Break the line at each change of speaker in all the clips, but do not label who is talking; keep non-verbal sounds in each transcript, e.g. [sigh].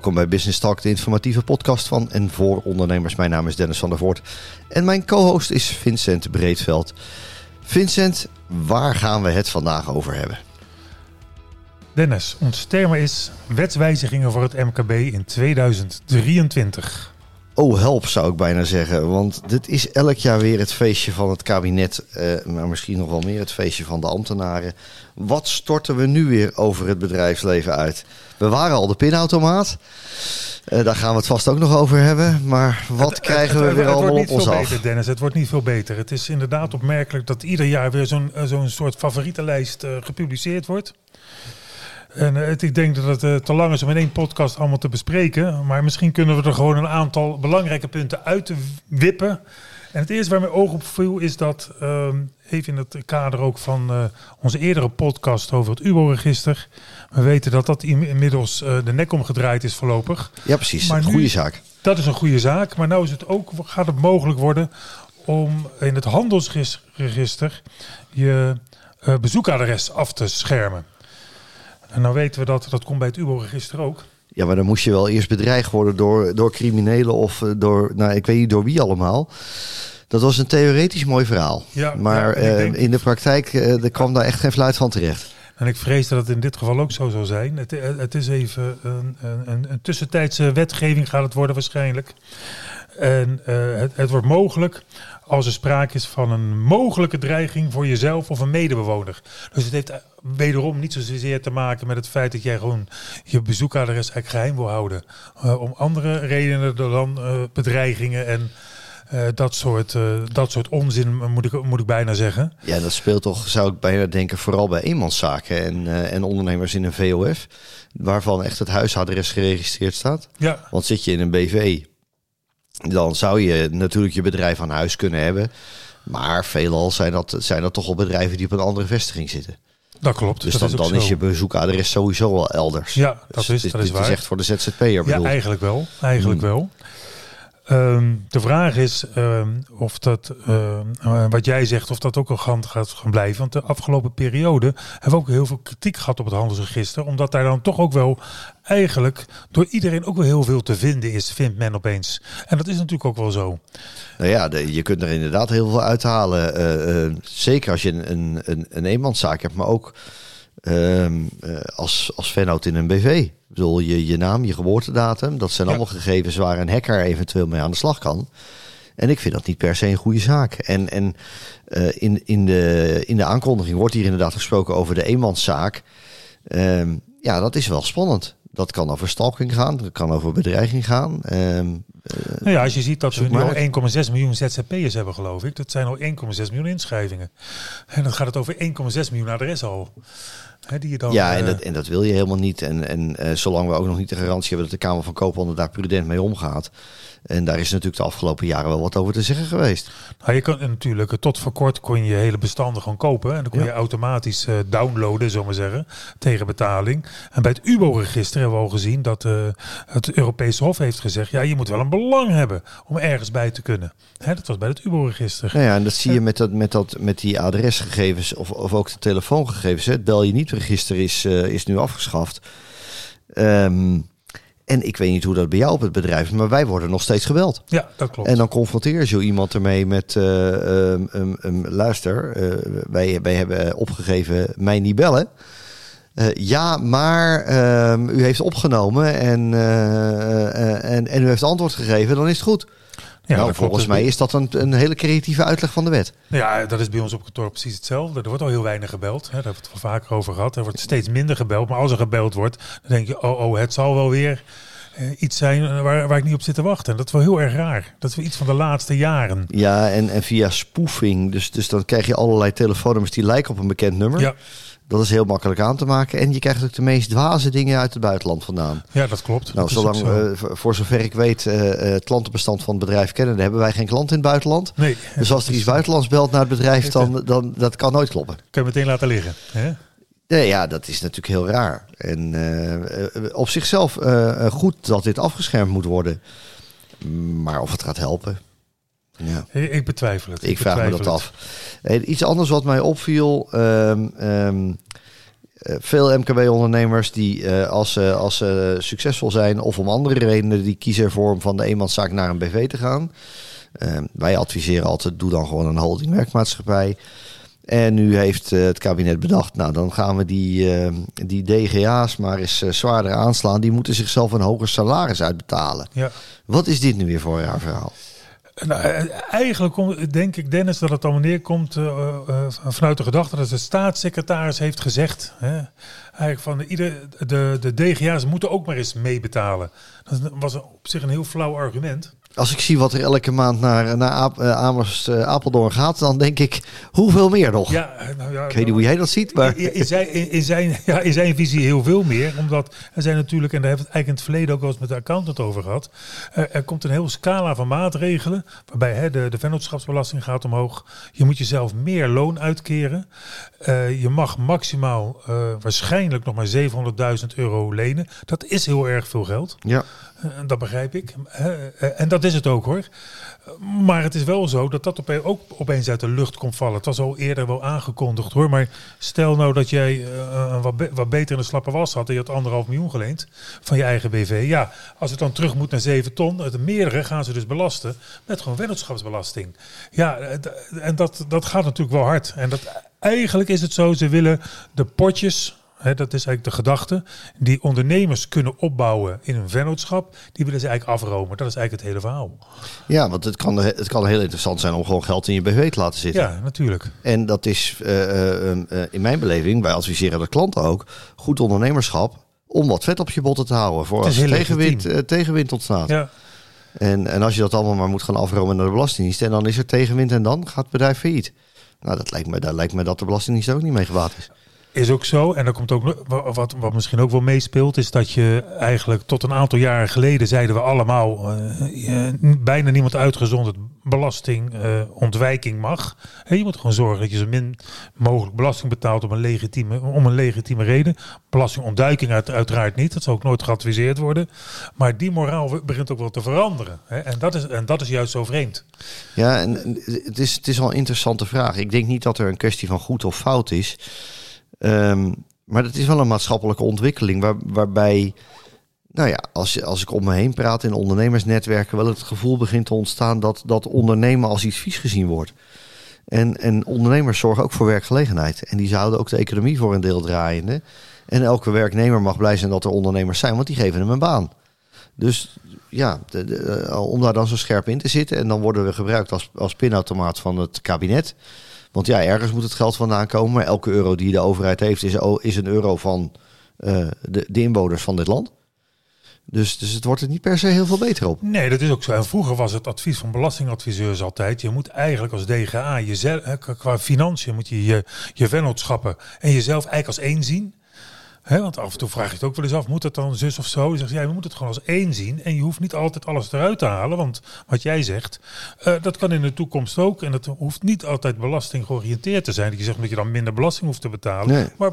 Welkom bij Business Talk, de informatieve podcast van en voor ondernemers. Mijn naam is Dennis van der Voort en mijn co-host is Vincent Breedveld. Vincent, waar gaan we het vandaag over hebben?
Dennis, ons thema is wetswijzigingen voor het MKB in 2023.
Oh, help zou ik bijna zeggen. Want dit is elk jaar weer het feestje van het kabinet. Eh, maar misschien nog wel meer het feestje van de ambtenaren. Wat storten we nu weer over het bedrijfsleven uit? We waren al de pinautomaat. Uh, daar gaan we het vast ook nog over hebben. Maar wat krijgen we weer allemaal op ons af?
Beter, Dennis. Het wordt niet veel beter. Het is inderdaad opmerkelijk dat ieder jaar weer zo'n eh, zo'n soort favorietenlijst uh, gepubliceerd wordt. En uh, het, ik denk dat het uh, te lang is om in één podcast allemaal te bespreken. Maar misschien kunnen we er gewoon een aantal belangrijke punten uit te wippen. En het eerste waar mijn oog op viel is dat, uh, even in het kader ook van uh, onze eerdere podcast over het UBO-register. We weten dat dat inmiddels de nek omgedraaid is voorlopig.
Ja, precies. Maar goede zaak.
Dat is een goede zaak. Maar nu is het ook, gaat het mogelijk worden om in het handelsregister je bezoekadres af te schermen. En nou weten we dat, dat komt bij het UBO-register ook.
Ja, maar dan moest je wel eerst bedreigd worden door, door criminelen of door, nou ik weet niet door wie allemaal. Dat was een theoretisch mooi verhaal. Ja, maar ja, uh, in de praktijk uh, er kwam daar echt geen fluit van terecht.
En ik vrees dat het in dit geval ook zo zou zijn. Het, het is even een, een, een, tussentijdse wetgeving gaat het worden waarschijnlijk. En uh, het, het wordt mogelijk als er sprake is van een mogelijke dreiging voor jezelf of een medebewoner. Dus het heeft wederom niet zozeer te maken met het feit dat jij gewoon je bezoekadres eigenlijk geheim wil houden. Uh, om andere redenen dan uh, bedreigingen en uh, dat, soort, dat soort onzin, moet ik, moet ik bijna zeggen.
Ja, dat speelt toch, zou ik bijna denken, vooral bij eenmanszaken en, en ondernemers in een VOF. Waarvan echt het huisadres geregistreerd staat. Ja. Want zit je in een BV, dan zou je natuurlijk je bedrijf aan huis kunnen hebben. Maar veelal zijn dat, zijn dat toch al bedrijven die op een andere vestiging zitten.
Dat klopt.
Dus
dat
dan,
is,
dan is je bezoekadres sowieso wel elders.
Ja, dat
dus
is,
dit,
dat is
dit
waar.
is echt voor de ZZP'er bedoeld.
Ja, eigenlijk wel. Eigenlijk hmm. wel. Um, de vraag is um, of dat, uh, wat jij zegt, of dat ook al gaan, gaat gaan blijven. Want de afgelopen periode hebben we ook heel veel kritiek gehad op het handelsregister. Omdat daar dan toch ook wel eigenlijk door iedereen ook wel heel veel te vinden is, vindt men opeens. En dat is natuurlijk ook wel zo.
Nou ja, je kunt er inderdaad heel veel uithalen. Uh, uh, zeker als je een, een, een eenmanszaak hebt, maar ook um, als, als vennoot in een BV. Ik bedoel, je, je naam, je geboortedatum, dat zijn ja. allemaal gegevens waar een hacker eventueel mee aan de slag kan. En ik vind dat niet per se een goede zaak. En, en uh, in, in, de, in de aankondiging wordt hier inderdaad gesproken over de eenmanszaak. Um, ja, dat is wel spannend. Dat kan over stalking gaan, dat kan over bedreiging gaan. Um,
uh, nou ja, als je ziet dat we nu al 1,6 miljoen ZZP'ers hebben, geloof ik. Dat zijn al 1,6 miljoen inschrijvingen. En dan gaat het over 1,6 miljoen adressen al.
Die je dan, ja, en, uh, dat, en dat wil je helemaal niet. En, en uh, zolang we ook nog niet de garantie hebben dat de Kamer van Koophandel daar prudent mee omgaat. En daar is natuurlijk de afgelopen jaren wel wat over te zeggen geweest.
Nou, je kan natuurlijk, tot voor kort kon je hele bestanden gewoon kopen. En dan kon ja. je automatisch uh, downloaden, zullen we zeggen, tegen betaling. En bij het UBO-register hebben we al gezien dat uh, het Europese Hof heeft gezegd... ja, je moet wel een belang hebben om ergens bij te kunnen. Hè, dat was bij het UBO-register.
Nou ja, en dat zie je met, dat, met, dat, met die adresgegevens of, of ook de telefoongegevens. Het bel je niet register is, uh, is nu afgeschaft. Um, en ik weet niet hoe dat bij jou op het bedrijf is, maar wij worden nog steeds gebeld.
Ja, dat klopt.
En dan confronteer je zo iemand ermee met, uh, um, um, um, luister, uh, wij, wij hebben opgegeven mij niet bellen. Uh, ja, maar u heeft opgenomen en, en, en u heeft antwoord gegeven, dan is het goed. Ja, nou, volgens mij is dat een, een hele creatieve uitleg van de wet.
Ja, dat is bij ons op kantoor precies hetzelfde. Er wordt al heel weinig gebeld. Hè. Daar hebben we het wel vaker over gehad. Er wordt steeds minder gebeld. Maar als er gebeld wordt, dan denk je, oh, oh het zal wel weer uh, iets zijn waar, waar ik niet op zit te wachten. En dat is wel heel erg raar. Dat is wel iets van de laatste jaren.
Ja, en, en via spoofing. Dus, dus dan krijg je allerlei telefoonnummers die lijken op een bekend nummer. Ja. Dat is heel makkelijk aan te maken. En je krijgt ook de meest dwaze dingen uit het buitenland vandaan.
Ja, dat klopt.
Nou,
dat
zolang, uh, voor zover ik weet, uh, het klantenbestand van het bedrijf kennen, dan hebben wij geen klant in het buitenland.
Nee.
Dus als er iets buitenlands belt naar het bedrijf, dan, dan dat kan nooit kloppen.
Kun je meteen laten liggen. Hè?
Nee, ja, dat is natuurlijk heel raar. En uh, op zichzelf goed dat dit afgeschermd moet worden. Maar of het gaat helpen.
Ja. Ik betwijfel het.
Ik, ik vraag me dat af. Iets anders wat mij opviel. Um, um, eh, veel MKB-ondernemers die eh, als, ze als ze succesvol zijn of om andere redenen, die kiezen ervoor om van de eenmanszaak naar een BV te gaan. Eh, wij adviseren altijd, doe dan gewoon een holding werkmaatschappij. En nu heeft eh, het kabinet bedacht, nou dan gaan we die, die DGA's maar eens zwaarder aanslaan. Die moeten zichzelf een hoger salaris uitbetalen.
Ja.
Wat is dit nu weer voor raar verhaal?
Nou, eh, eigenlijk denk ik, Dennis, dat het dan neerkomt eh, vanuit de gedachte dat de staatssecretaris heeft gezegd. Hè, eigenlijk van ieder, de, de DGA's moeten ook maar eens meebetalen. Dat was op zich een heel flauw argument.
Als ik zie wat er elke maand naar, naar Aap- eh, Amers, eh, Apeldoorn gaat, dan denk ik, hoeveel meer nog?
Ja, nou ja,
Ik weet niet hoe jij dat ziet, maar...
In, in zijn, in, zijn, ja, in zijn visie heel veel meer. Omdat er zijn natuurlijk, en daar hebben we het eigenlijk in het verleden ook wel eens met de accountant over gehad. Er, er komt een hele scala van maatregelen. Waarbij hè, de, de vennootschapsbelasting gaat omhoog. Je moet jezelf meer loon uitkeren. Eh, je mag maximaal eh, waarschijnlijk nog maar 700.000 euro lenen. Dat is heel erg veel geld.
Ja.
Eh, dat begrijp ik. Eh, en dat is het ook hoor. Maar het is wel zo dat dat ook opeens uit de lucht komt vallen. Het was al eerder wel aangekondigd hoor. Maar stel nou dat jij eh, een wat, wat beter in de slappe was had. En je had anderhalf miljoen geleend van je eigen BV. Ja, als het dan terug moet naar 7 ton. Het meerdere gaan ze dus belasten met gewoon vennootschapsbelasting. Ja, en dat, dat gaat natuurlijk wel hard. En dat, eigenlijk is het zo, ze willen de potjes... Hè, dat is eigenlijk de gedachte. Die ondernemers kunnen opbouwen in een vennootschap. Die willen ze eigenlijk afromen. Dat is eigenlijk het hele verhaal.
Ja, want het kan, het kan heel interessant zijn om gewoon geld in je BV te laten zitten.
Ja, natuurlijk.
En dat is eh, eh, eh, in mijn beleving, wij adviseren de klanten ook, goed ondernemerschap om wat vet op je botten te houden. Voor als tegenwind, tegenwind ontstaat.
Ja,
En, en als je dat allemaal maar moet gaan afromen naar de Belastingdienst en dan is er tegenwind en dan gaat het bedrijf failliet. Nou, dat lijkt me, daar lijkt me dat de Belastingdienst ook niet mee is.
Is ook zo. En dan komt ook wat, wat misschien ook wel meespeelt, is dat je eigenlijk tot een aantal jaren geleden zeiden we allemaal, eh, bijna niemand uitgezonderd belastingontwijking mag. Hè, je moet gewoon zorgen dat je zo min mogelijk belasting betaalt om een legitieme, om een legitieme reden. Belastingontduiking uit, uiteraard niet, dat zal ook nooit geadviseerd worden. Maar die moraal begint ook wel te veranderen. Hè. En, dat is, en dat is juist zo vreemd.
Ja, en het is, het is wel een interessante vraag. Ik denk niet dat er een kwestie van goed of fout is. Ehm, maar het is wel een maatschappelijke ontwikkeling waar, waarbij, nou ja, als, als ik om me heen praat in ondernemersnetwerken, wel het gevoel begint te ontstaan dat, dat ondernemen als iets vies gezien wordt. En, en ondernemers zorgen ook voor werkgelegenheid. En die houden ook de economie voor een deel draaiende. En elke werknemer mag blij zijn dat er ondernemers zijn, want die geven hem een baan. Dus ja, eh, om daar dan zo scherp in te zitten. En dan worden we gebruikt als, als pinautomaat van het kabinet. Want ja, ergens moet het geld vandaan komen. Maar elke euro die de overheid heeft, is, is een euro van eh, de, inwoners van dit land. Dus, dus het wordt er niet per se heel veel beter op.
Nee, dat is ook zo. En vroeger was het advies van belastingadviseurs altijd: je moet eigenlijk als DGA jezelf, qua- qua financiën moet je je, je vennootschappen en jezelf eigenlijk als één zien. Want af en toe vraag je het ook wel eens af, moet het dan zus of zo? Je zegt, ja, je moet het gewoon als één zien. En je hoeft niet altijd alles eruit te halen. Want wat jij zegt, eh, dat kan in de toekomst ook. En dat hoeft niet altijd belasting georiënteerd te zijn. Dat je zegt dat je dan minder belasting hoeft te betalen.
Nee.
Maar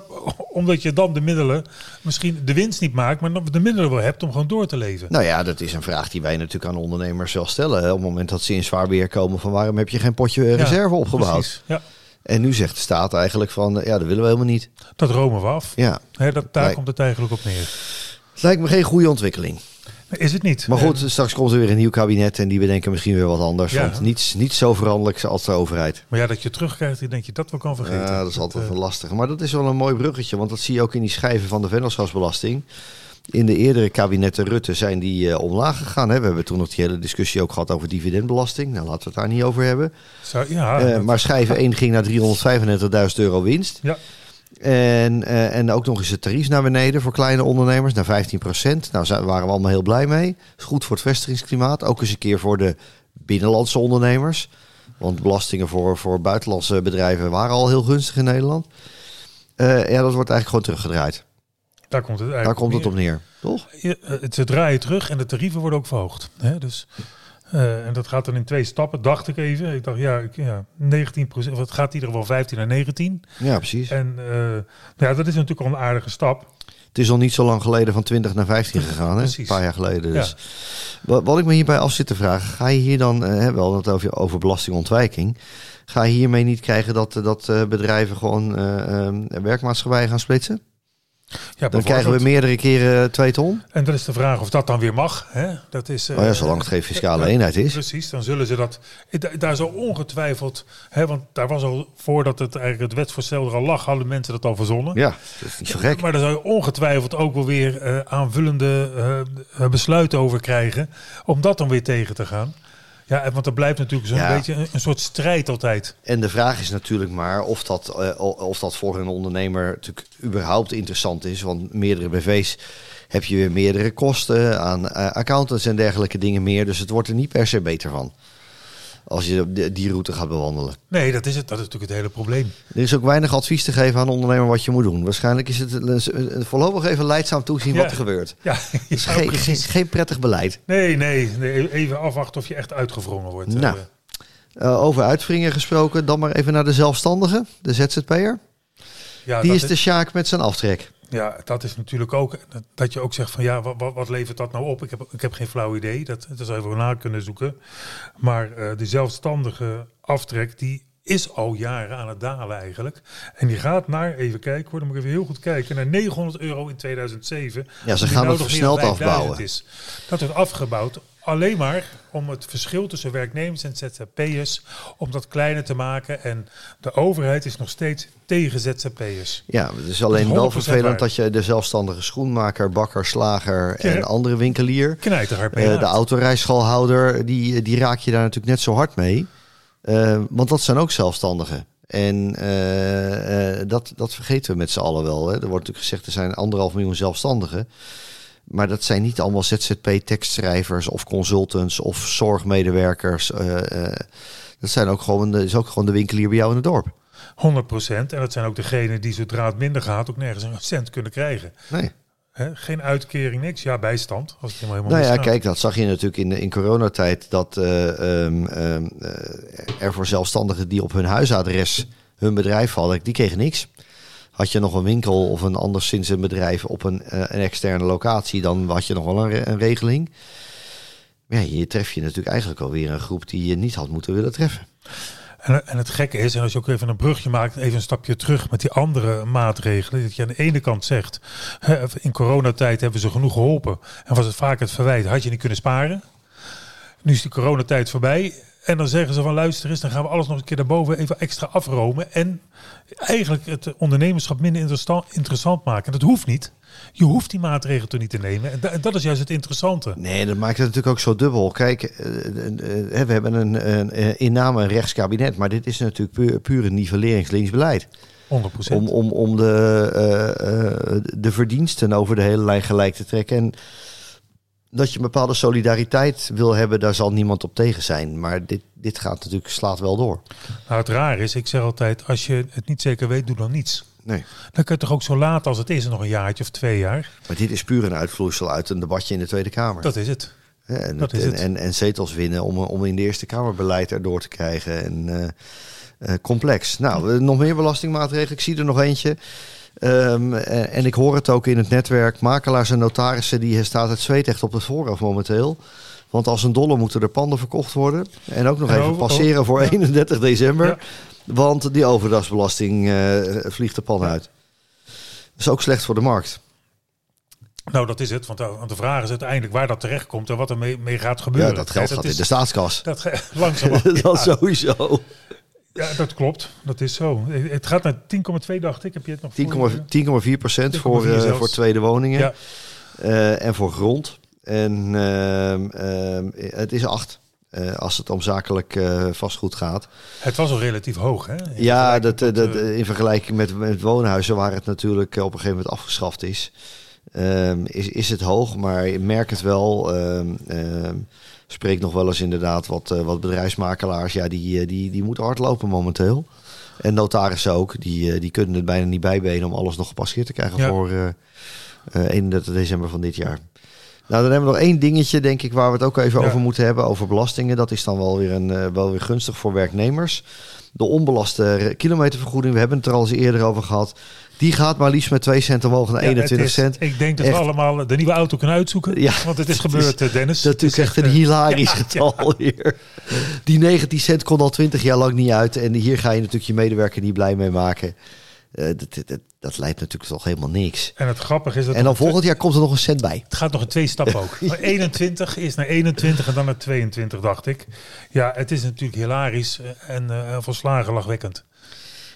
omdat je dan de middelen, misschien de winst niet maakt, maar de middelen wel hebt om gewoon door te leven.
Nou ja, dat is een vraag die wij natuurlijk aan ondernemers wel stellen. Hè. Op het moment dat ze in zwaar weer komen van waarom heb je geen potje eh,
Ja,
reserve opgebouwd?
Precies. Ja,
En nu zegt de staat eigenlijk van, eh, ja, dat willen we helemaal niet.
dat romen we af.
Ja,
dat, daar komt het eigenlijk op neer.
het lijkt me geen goede ontwikkeling.
Is het niet?
Maar goed,
En-
straks komt er weer een nieuw kabinet en die bedenken misschien weer wat anders.
Ja.
Want niets, niet zo veranderlijk als de overheid.
maar ja, dat je terugkrijgt, dan denk je dat wel kan vergeten.
Ja, dat is altijd
eh,
een lastige. Maar dat is wel een mooi bruggetje, want dat zie je ook in die schijven van de vennootschapsbelasting. In de eerdere kabinetten Rutte zijn die eh, omlaag gegaan. Hè. We hebben toen nog die hele discussie ook gehad over dividendbelasting. Nou, laten we het daar niet over hebben.
zou- ja,
Eh, maar schijf 1 ging naar 335.000 euro winst.
ja,
En, eh, en ook nog eens het tarief naar beneden voor kleine ondernemers, naar 15 procent. Nou, daar waren we allemaal heel blij mee. Is goed voor het vestigingsklimaat. Ook eens een keer voor de binnenlandse ondernemers. Want belastingen voor, voor buitenlandse bedrijven waren al heel gunstig in Nederland. Ja, dat wordt eigenlijk gewoon teruggedraaid.
Daar komt het
Daar
eigenlijk
komt het
neer.
op neer, toch?
Eh, het- Ze draaien terug en de tarieven worden ook verhoogd. Hè? Dus, eh, en dat gaat dan in twee stappen, dacht ik even. Ik dacht, ja, ik, ja 19 procent. Het gaat in ieder geval 15 naar 19.
Ja, precies.
En eh, nou ja, dat is natuurlijk al een aardige stap.
Het is al niet zo lang geleden van 20 naar 15 [laughs] gegaan, hè?
Precies.
Een paar jaar geleden. Dus. Wat, wat ik me hierbij af zit te vragen, ga je hier dan, eh, hebben we het over, over belastingontwijking, ga je hiermee niet krijgen dat, dat bedrijven gewoon eh, eh, werkmaatschappijen gaan splitsen?
Ja,
Dan krijgen we meerdere keren twee ton.
En dan is de vraag of dat dan weer mag. Hè? Dat is,
Oh ja, zolang het geen fiscale eenheid is.
Precies, dan zullen ze dat. Da- Daar zal ongetwijfeld. Hè, want daar was al voordat het eigenlijk het wetsvoorstel er al lag, hadden mensen dat al verzonnen.
Ja, dat is niet zo gek.
Maar daar zou je ongetwijfeld ook wel weer eh, aanvullende eh, besluiten over krijgen. Om dat dan weer tegen te gaan. Ja, en want er blijft natuurlijk zo'n
Ja.
beetje een, een soort strijd altijd.
En de vraag is natuurlijk maar of dat, eh, of dat voor een ondernemer natuurlijk überhaupt interessant is. Want meerdere BV's heb je weer meerdere kosten aan eh, accountants en dergelijke dingen meer. Dus het wordt er niet per se beter van. Als je die route gaat bewandelen.
Nee, dat is het. Dat is natuurlijk het hele probleem.
Er is ook weinig advies te geven aan een ondernemer wat je moet doen. Waarschijnlijk is het voorlopig even leidzaam toezien
Ja.
wat er gebeurt. [laughs]
Ja,
is
ja,
geen, geen,
precies.
geen prettig beleid.
Nee, nee, nee. Even afwachten of je echt uitgewrongen wordt.
Nou,
Eh,
Uh, over uitvringen gesproken, dan maar even naar de zelfstandige, de ZZP'er.
ja,
Die is de Sjaak met zijn aftrek.
Ja, dat is natuurlijk ook dat- je ook zegt van ja, wat, wat, levert dat nou op? Ik heb, ik heb geen flauw idee. Dat, dat zou je wel na kunnen zoeken. Maar eh de zelfstandige aftrek die is al jaren aan het dalen eigenlijk. En die gaat naar, even kijken hoor, dan moet ik even heel goed kijken, naar 900 euro in 2007.
Ja, ze gaan
nou
het versneld
dan 5000
afbouwen.
Is. Dat wordt afgebouwd alleen maar om het verschil tussen werknemers en ZZP'ers, om dat kleiner te maken. En de overheid is nog steeds tegen ZZP'ers.
Ja, het is alleen wel
100%
vervelend
waar.
dat je de zelfstandige schoenmaker, bakker, slager en andere winkelier,
mee
eh, de autorijschoolhouder, die, die raak je daar natuurlijk net zo hard mee. Eh, want dat zijn ook zelfstandigen. En eh, dat, dat vergeten we met z'n allen wel. Hè. Er wordt natuurlijk gezegd, er zijn anderhalf miljoen zelfstandigen. Maar dat zijn niet allemaal ZZP-tekstschrijvers of consultants of zorgmedewerkers. Eh, eh, dat zijn ook gewoon de, is ook gewoon de winkelier bij jou in het dorp.
100 procent. En dat zijn ook degenen die zodra het minder gaat ook nergens een cent kunnen krijgen.
Nee.
Geen uitkering, niks. Ja, bijstand. Als het helemaal
Nou ja, kijk, dat zag je natuurlijk in, in coronatijd. Dat eh, ehm, ehm, eh, er voor zelfstandigen die op hun huisadres hun bedrijf hadden, die kregen niks. Had je nog een winkel of een anderszins een bedrijf op een, eh, een externe locatie, dan had je nog wel een, re- een regeling. Maar ja, hier tref je natuurlijk eigenlijk alweer een groep die je niet had moeten willen treffen.
En, en het gekke is, en als je ook even een brugje maakt, even een stapje terug met die andere maatregelen. Dat je aan de ene kant zegt, in coronatijd hebben ze genoeg geholpen. En was het vaak het verwijt, had je niet kunnen sparen. Nu is die coronatijd voorbij. En dan zeggen ze van luister eens, dan gaan we alles nog een keer daarboven even extra afromen. En eigenlijk het ondernemerschap minder interessant, maken. Dat hoeft niet. Je hoeft die maatregelen toch niet te nemen. En da- en dat is juist het interessante.
Nee, dat maakt het natuurlijk ook zo dubbel. Kijk, eh, eh, eh, we hebben een, een, rechtskabinet, maar dit is natuurlijk puur, puur een nivelleringslinksbeleid.
100
Om, om, om de, de verdiensten over de hele lijn gelijk te trekken. En dat je een bepaalde solidariteit wil hebben, daar zal niemand op tegen zijn. Maar dit, dit gaat natuurlijk, slaat wel door.
Nou, het raar is, ik zeg altijd, als je het niet zeker weet, doe dan niets.
Nee.
Dan kun je toch ook zo laat als het is, nog een jaartje of twee jaar.
Maar dit is puur een uitvloeisel uit een debatje in de Tweede Kamer.
Dat is het.
En,
dat is
en,
het.
En, en zetels winnen om, om in de Eerste Kamer beleid erdoor te krijgen. En, eh, eh, complex. Nou, eh, nog meer belastingmaatregelen. Ik zie er nog eentje. Ehm, en, en ik hoor het ook in het netwerk. Makelaars en notarissen, die staat het zweet echt op het voorhoofd momenteel. Want als een dollar moeten er panden verkocht worden. En ook nog
En
even
over-
passeren voor
ja.
31 december.
Ja.
Want die overdrachtsbelasting eh, vliegt de pan uit. Dat is ook slecht voor de markt.
Nou, dat is het. Want de, want de vraag is uiteindelijk waar dat terecht komt en wat er mee, mee gaat gebeuren.
Ja, dat geld gaat
is,
in de staatskas.
Dat [laughs] langzaam. [laughs]
dat sowieso.
Ja, dat klopt. Dat is zo. Het gaat naar 10,2 dacht ik. Heb je het nog
10,4
voor je?
10,4 procent voor,
10,4
eh, voor tweede woningen
Ja.
eh, en voor grond. En ehm, ehm, het is 8 eh, als het om zakelijk vastgoed gaat.
Het was al relatief hoog, hè? In
Ja, dat, dat, in vergelijking met, met woonhuizen waar het natuurlijk op een gegeven moment afgeschaft is, ehm, is, is het hoog. Maar je merkt het wel. ehm, spreek nog wel eens inderdaad wat, eh, wat bedrijfsmakelaars. Ja, die, eh, die, die moeten hard lopen momenteel. En notarissen ook. Die, eh, die kunnen het bijna niet bijbenen om alles nog gepasseerd te krijgen
Ja.
voor eh, 31 december van dit jaar. Nou, dan hebben we nog één dingetje, denk ik, waar we het ook even
Ja.
over moeten hebben. Over belastingen. Dat is dan wel weer, een, wel weer gunstig voor werknemers. De onbelaste kilometervergoeding, we hebben het er al eens eerder over gehad. Die gaat maar liefst met 2 cent omhoog naar
ja, het
21
is-
cent.
Ik denk dat
Echt.
we allemaal de nieuwe auto kunnen uitzoeken.
Ja,
want het is
het
gebeurd, eh, Dennis.
Dat is echt een
eh,
hilarisch [laughs]
ja,
getal hier. Die 19 cent kon al 20 jaar lang niet uit. En hier ga je natuurlijk je medewerker niet blij mee maken. Eh, dat, dat, dat leidt natuurlijk toch helemaal niks.
En het grappige is dat...
En dan volgend jaar komt er nog een cent bij.
Het gaat nog in twee stappen ook. [laughs] Maar 21 is naar 21 en dan naar 22, dacht ik. Ja, het is natuurlijk hilarisch en uh, volslagen lachwekkend.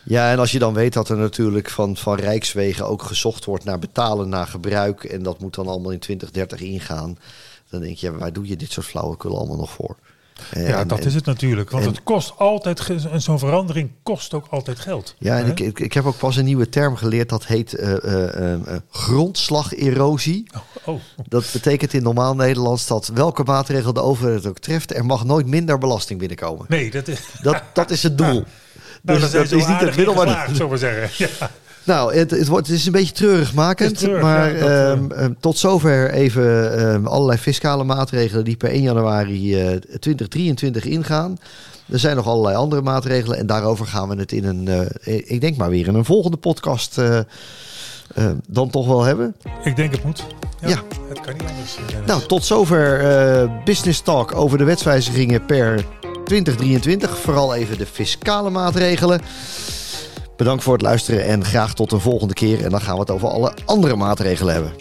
Ja, en als je dan weet dat er natuurlijk van, van Rijkswegen ook gezocht wordt naar betalen naar gebruik. En dat moet dan allemaal in 2030 ingaan. Dan denk je, waar doe je dit soort flauwekul allemaal nog voor?
Ja, dat is het natuurlijk. Want het kost altijd, zo'n verandering kost ook altijd geld.
Ja, en ik, ik, ik, heb ook pas een nieuwe term geleerd, dat heet uh, uh, uh, grondslagerosie. Oh, oh. Dat betekent in normaal Nederlands dat welke maatregel de overheid ook treft, er mag nooit minder belasting binnenkomen.
Nee, dat is,
dat, dat is het doel. [laughs]
Nou, dus dat, is niet het middel, maar zeggen. [laughs] Ja.
Nou, het, het, wordt, het is een beetje treurigmakend. Treurig, maar ja, um, um, tot zover even um, allerlei fiscale maatregelen die per 1 januari uh, 2023 ingaan. Er zijn nog allerlei andere maatregelen. En daarover gaan we het in een, uh, ik denk maar weer in een volgende podcast uh, dan toch wel hebben.
Ik denk het moet.
Ja, ja.
Het kan niet anders.
Nou, tot zover Business Talk over de wetswijzigingen per 2023. Vooral even de fiscale maatregelen. Bedankt voor het luisteren en graag tot de volgende keer. En dan gaan we het over alle andere maatregelen hebben.